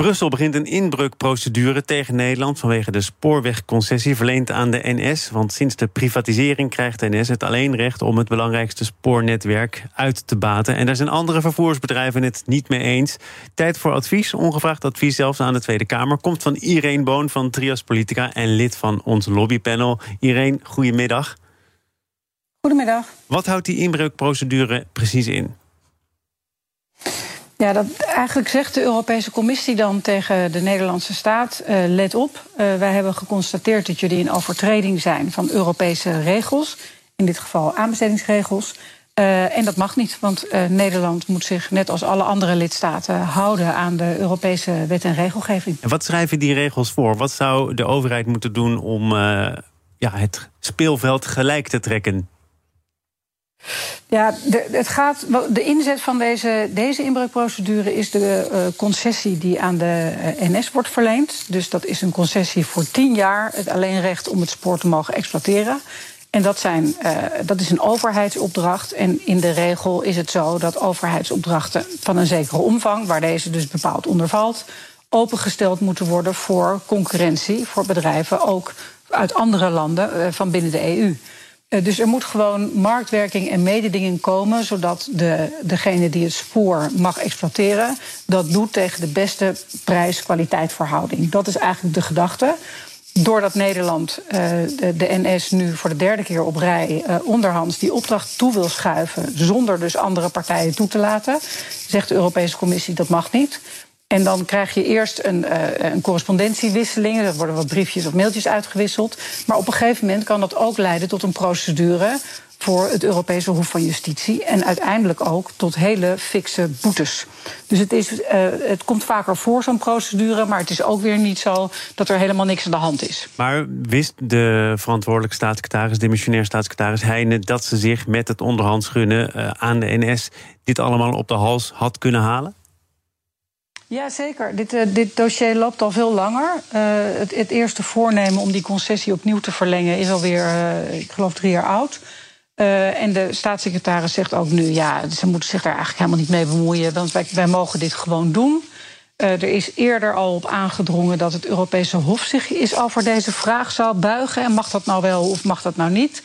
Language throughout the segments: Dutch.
Brussel begint een inbreukprocedure tegen Nederland vanwege de spoorwegconcessie verleend aan de NS. Want sinds de privatisering krijgt de NS het alleen recht om het belangrijkste spoornetwerk uit te baten. En daar zijn andere vervoersbedrijven het niet mee eens. Tijd voor advies, ongevraagd advies zelfs aan de Tweede Kamer, komt van Irene Boon van Trias Politica en lid van ons lobbypanel. Irene, goedemiddag. Goedemiddag. Wat houdt die inbreukprocedure precies in? Ja, dat, eigenlijk zegt de Europese Commissie dan tegen de Nederlandse staat: uh, let op, uh, wij hebben geconstateerd dat jullie in overtreding zijn van Europese regels, in dit geval aanbestedingsregels. Uh, en dat mag niet, want Nederland moet zich net als alle andere lidstaten houden aan de Europese wet en regelgeving. En wat schrijven die regels voor? Wat zou de overheid moeten doen om ja, het speelveld gelijk te trekken? Ja, de, het gaat, de inzet van deze, deze inbreukprocedure is de uh, concessie die aan de eh, NS wordt verleend. Dus dat is een concessie voor tien jaar, het alleenrecht om het spoor te mogen exploiteren. En dat, zijn, uh, dat is een overheidsopdracht. En in de regel is het zo dat overheidsopdrachten van een zekere omvang, waar deze dus bepaald onder valt, opengesteld moeten worden voor concurrentie, voor bedrijven ook uit andere landen van binnen de EU. Eh, dus er moet gewoon marktwerking en mededinging komen, zodat de, degene die het spoor mag exploiteren, dat doet tegen de beste prijs-kwaliteit verhouding. Dat is eigenlijk de gedachte. Doordat Nederland uh, de, de, NS nu voor de derde keer op rij uh, onderhands die opdracht toe wil schuiven, zonder dus andere partijen toe te laten, zegt de Europese Commissie dat mag niet. En dan krijg je eerst een, uh, een correspondentiewisseling. Er worden wat briefjes of mailtjes uitgewisseld. Maar op een gegeven moment kan dat ook leiden tot een procedure voor het Europese Hof van Justitie. En uiteindelijk ook tot hele fikse boetes. Dus het, is, uh, het komt vaker voor, zo'n procedure. Maar het is ook weer niet zo dat er helemaal niks aan de hand is. Maar wist de verantwoordelijke staatssecretaris, de missionair staatssecretaris Heijnen... dat ze zich met het onderhands gunnen uh, aan de NS dit allemaal op de hals had kunnen halen? Ja, zeker. Dit, uh, dit dossier loopt al veel langer. Uh, het, het, eerste voornemen om die concessie opnieuw te verlengen is alweer, uh, ik geloof, drie jaar oud. en de staatssecretaris zegt ook nu, ja, ze moeten zich daar eigenlijk helemaal niet mee bemoeien, want wij, mogen dit gewoon doen. er is eerder al op aangedrongen dat het Europese Hof zich eens over deze vraag zou buigen. En mag dat nou wel of mag dat nou niet?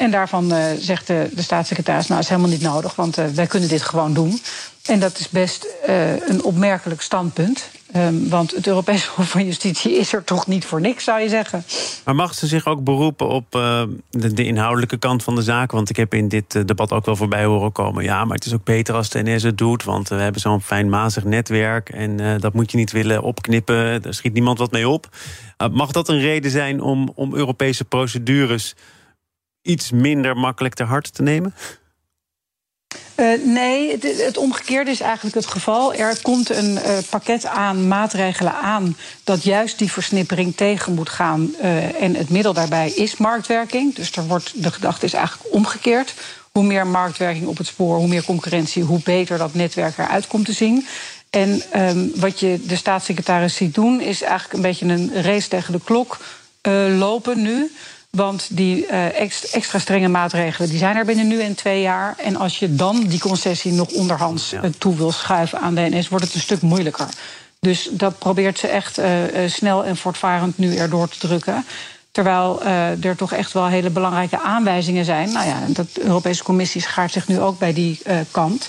En daarvan uh, zegt de, de, staatssecretaris, nou is helemaal niet nodig, want uh, wij kunnen dit gewoon doen. En dat is best uh, een opmerkelijk standpunt. Um, want het Europese Hof van Justitie is er toch niet voor niks, zou je zeggen. Maar mag ze zich ook beroepen op de, de, inhoudelijke kant van de zaak? Want ik heb in dit debat ook wel voorbij horen komen. Ja, maar het is ook beter als de NS het doet. Want we hebben zo'n fijnmazig netwerk. En dat moet je niet willen opknippen. Daar schiet niemand wat mee op. mag dat een reden zijn om, om Europese procedures iets minder makkelijk ter harte te nemen? Uh, nee, het, omgekeerde is eigenlijk het geval. Er komt een uh, pakket aan maatregelen aan dat juist die versnippering tegen moet gaan. Uh, en het middel daarbij is marktwerking. Dus er wordt, de gedachte is eigenlijk omgekeerd. Hoe meer marktwerking op het spoor, hoe meer concurrentie, hoe beter dat netwerk eruit komt te zien. En um, wat je de staatssecretaris ziet doen, is eigenlijk een beetje een race tegen de klok lopen nu. Want die uh, extra strenge maatregelen die zijn er binnen nu en twee jaar. En als je dan die concessie nog onderhands ja. toe wil schuiven aan de NS, wordt het een stuk moeilijker. Dus dat probeert ze echt uh, snel en voortvarend nu erdoor te drukken. Terwijl uh, er toch echt wel hele belangrijke aanwijzingen zijn. Nou ja, de Europese Commissie schaart zich nu ook bij die kant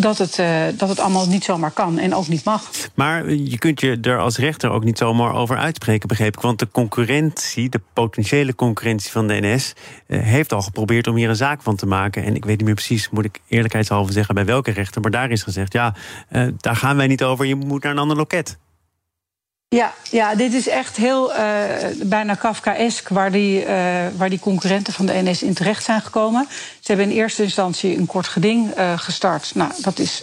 dat het, uh, dat het allemaal niet zomaar kan en ook niet mag. Maar je kunt je er als rechter ook niet zomaar over uitspreken, begreep ik. Want de concurrentie, de potentiële concurrentie van de NS... Uh, heeft al geprobeerd om hier een zaak van te maken. En ik weet niet meer precies, moet ik eerlijkheidshalve zeggen... bij welke rechter, maar daar is gezegd... ja, uh, daar gaan wij niet over, je moet naar een ander loket. Ja, ja, dit is echt heel uh, bijna Kafkaesk waar die, uh, waar die concurrenten van de NS in terecht zijn gekomen. Ze hebben in eerste instantie een kort geding uh, gestart. Nou, dat is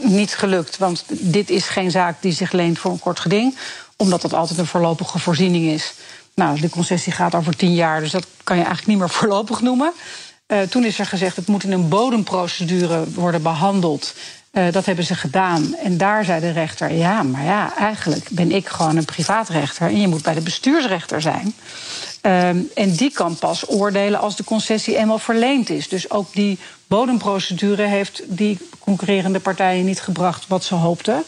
niet gelukt, want dit is geen zaak die zich leent voor een kort geding, omdat dat altijd een voorlopige voorziening is. Nou, de concessie gaat over tien jaar, dus dat kan je eigenlijk niet meer voorlopig noemen. Toen is er gezegd, het moet in een bodemprocedure worden behandeld. Uh, dat hebben ze gedaan. En daar zei de rechter: ja, maar ja, eigenlijk ben ik gewoon een privaatrechter en je moet bij de bestuursrechter zijn. Uh, en die kan pas oordelen als de concessie eenmaal verleend is. Dus ook die bodemprocedure heeft die concurrerende partijen niet gebracht wat ze hoopten.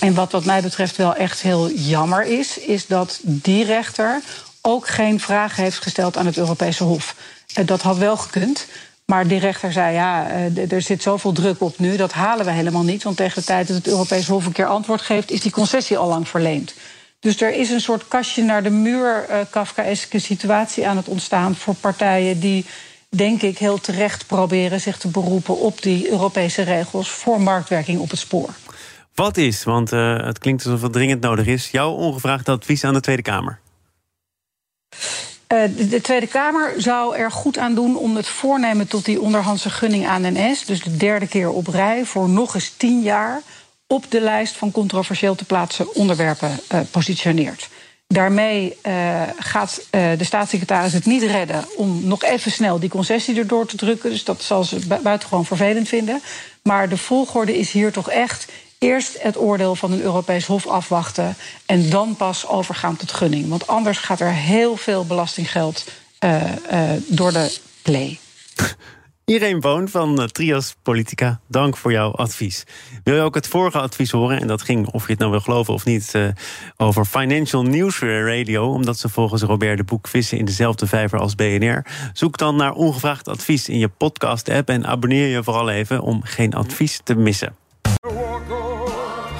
En wat wat mij betreft wel echt heel jammer is, is dat die rechter ook geen vragen heeft gesteld aan het Europese Hof. Uh, dat had wel gekund. Maar die rechter zei, ja, uh, er zit zoveel druk op nu, dat halen we helemaal niet. Want tegen de tijd dat het Europese Hof een keer antwoord geeft, is die concessie al lang verleend. Dus er is een soort kastje naar de muur, uh, Kafkaeske situatie aan het ontstaan voor partijen die, denk ik, heel terecht proberen zich te beroepen op die Europese regels voor marktwerking op het spoor. Wat is, want uh, het klinkt alsof het dringend nodig is, jouw ongevraagd advies aan de Tweede Kamer? Uh, de, de, Tweede Kamer zou er goed aan doen om het voornemen tot die onderhandse gunning aan NS, dus de derde keer op rij, voor nog eens tien jaar op de lijst van controversieel te plaatsen onderwerpen uh, positioneert. Daarmee uh, gaat de staatssecretaris het niet redden om nog even snel die concessie erdoor te drukken. Dus dat zal ze buitengewoon vervelend vinden. Maar de volgorde is hier toch echt eerst het oordeel van een Europees Hof afwachten en dan pas overgaan tot gunning. Want anders gaat er heel veel belastinggeld uh, uh, door de play. Irene Boon van Trias Politica, dank voor jouw advies. Wil je ook het vorige advies horen? En dat ging, of je het nou wil geloven of niet, over Financial News Radio. Omdat ze volgens Robert de Boek vissen in dezelfde vijver als BNR. Zoek dan naar ongevraagd advies in je podcast-app en abonneer je vooral even om geen advies te missen.